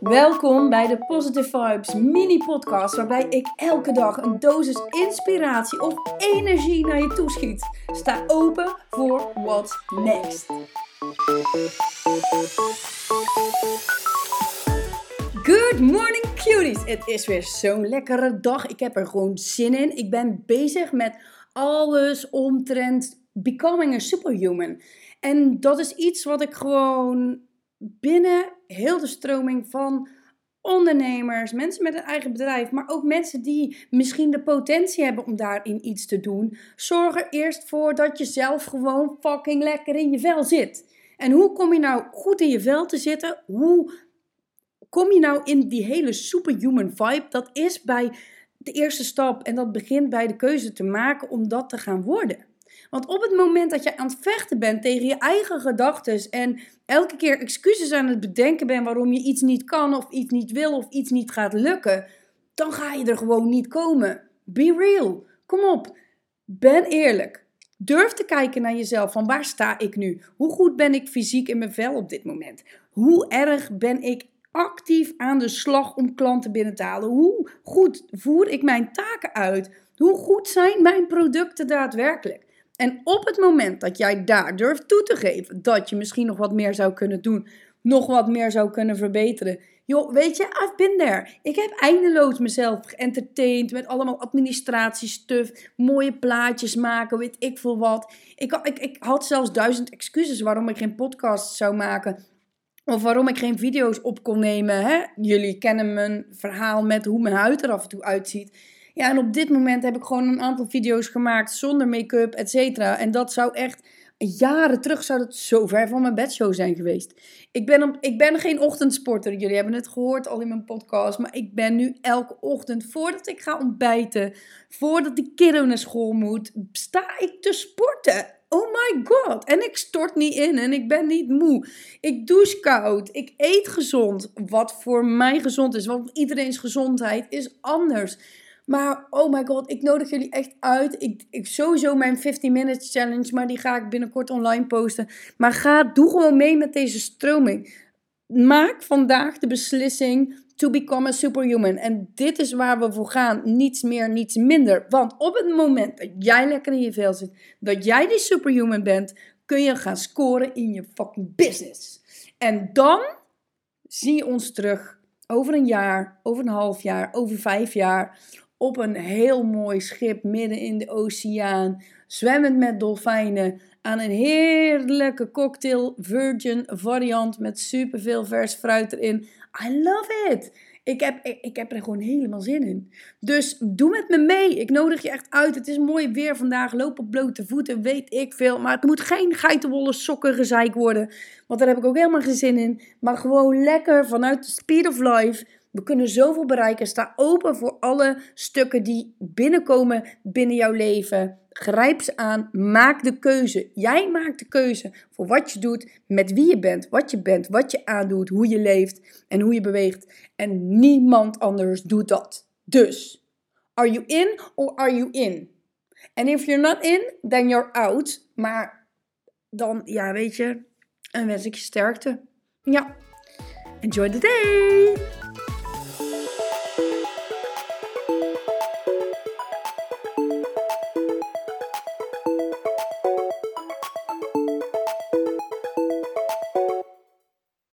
Welkom bij de Positive Vibes mini podcast waarbij ik elke dag een dosis inspiratie of energie naar je toeschiet. Sta open voor what's next. Good morning cuties! Het is weer zo'n lekkere dag. Ik heb er gewoon zin in. Ik ben bezig met alles omtrent becoming a superhuman. En dat is iets wat ik gewoon binnen heel de stroming van ondernemers, mensen met een eigen bedrijf, maar ook mensen die misschien de potentie hebben om daarin iets te doen, zorg er eerst voor dat je zelf gewoon fucking lekker in je vel zit. En hoe kom je nou goed in je vel te zitten? Hoe kom je nou in die hele superhuman vibe? Dat is bij de eerste stap en dat begint bij de keuze te maken om dat te gaan worden. Want op het moment dat je aan het vechten bent tegen je eigen gedachten en elke keer excuses aan het bedenken bent waarom je iets niet kan of iets niet wil of iets niet gaat lukken, dan ga je er gewoon niet komen. Be real. Kom op. Ben eerlijk. Durf te kijken naar jezelf van waar sta ik nu? Hoe goed ben ik fysiek in mijn vel op dit moment? Hoe erg ben ik actief aan de slag om klanten binnen te halen? Hoe goed voer ik mijn taken uit? Hoe goed zijn mijn producten daadwerkelijk? En op het moment dat jij daar durft toe te geven dat je misschien nog wat meer zou kunnen doen, nog wat meer zou kunnen verbeteren. Joh, weet je, I've been there. Ik heb eindeloos mezelf geëntertained met allemaal administratiestuff, mooie plaatjes maken, weet ik veel wat. Ik, ik, ik had zelfs duizend excuses waarom ik geen podcast zou maken. Of waarom ik geen video's op kon nemen. Hè? Jullie kennen mijn verhaal met hoe mijn huid er af en toe uitziet. Ja, en op dit moment heb ik gewoon een aantal video's gemaakt zonder make-up, et cetera. En dat zou echt jaren terug zou dat zo ver van mijn bedshow zijn geweest. Ik ben, ik ben geen ochtendsporter. Jullie hebben het gehoord al in mijn podcast. Maar ik ben nu elke ochtend, voordat ik ga ontbijten, voordat die kiddo naar school moet, sta ik te sporten. Oh my god. En ik stort niet in en ik ben niet moe. Ik douche koud. Ik eet gezond. Wat voor mij gezond is. Want iedereen's gezondheid is anders. Maar oh my god, ik nodig jullie echt uit. Ik, ik sowieso mijn 15 minutes challenge, maar die ga ik binnenkort online posten. Maar ga, doe gewoon mee met deze stroming. Maak vandaag de beslissing to become a superhuman. En dit is waar we voor gaan. Niets meer, niets minder. Want op het moment dat jij lekker in je vel zit, dat jij die superhuman bent, kun je gaan scoren in je fucking business. En dan zie je ons terug over een jaar, over een half jaar, over vijf jaar op een heel mooi schip midden in de oceaan, zwemmend met dolfijnen, aan een heerlijke cocktail virgin variant met superveel vers fruit erin. I love it! Ik heb, ik, heb er gewoon helemaal zin in. Dus doe met me mee. Ik nodig je echt uit. Het is mooi weer vandaag. Loop op blote voeten, weet ik veel. Maar het moet geen geitenwolle sokken gezeik worden. Want daar heb ik ook helemaal geen zin in. Maar gewoon lekker vanuit de speed of life we kunnen zoveel bereiken. Sta open voor alle stukken die binnenkomen binnen jouw leven. Grijp ze aan. Maak de keuze. Jij maakt de keuze voor wat je doet, met wie je bent, wat je bent, wat je aandoet, hoe je leeft en hoe je beweegt. En niemand anders doet dat. Dus, are you in or are you in? And if you're not in, then you're out. Maar dan, ja, weet je, en wens ik je sterkte. Ja. Enjoy the day!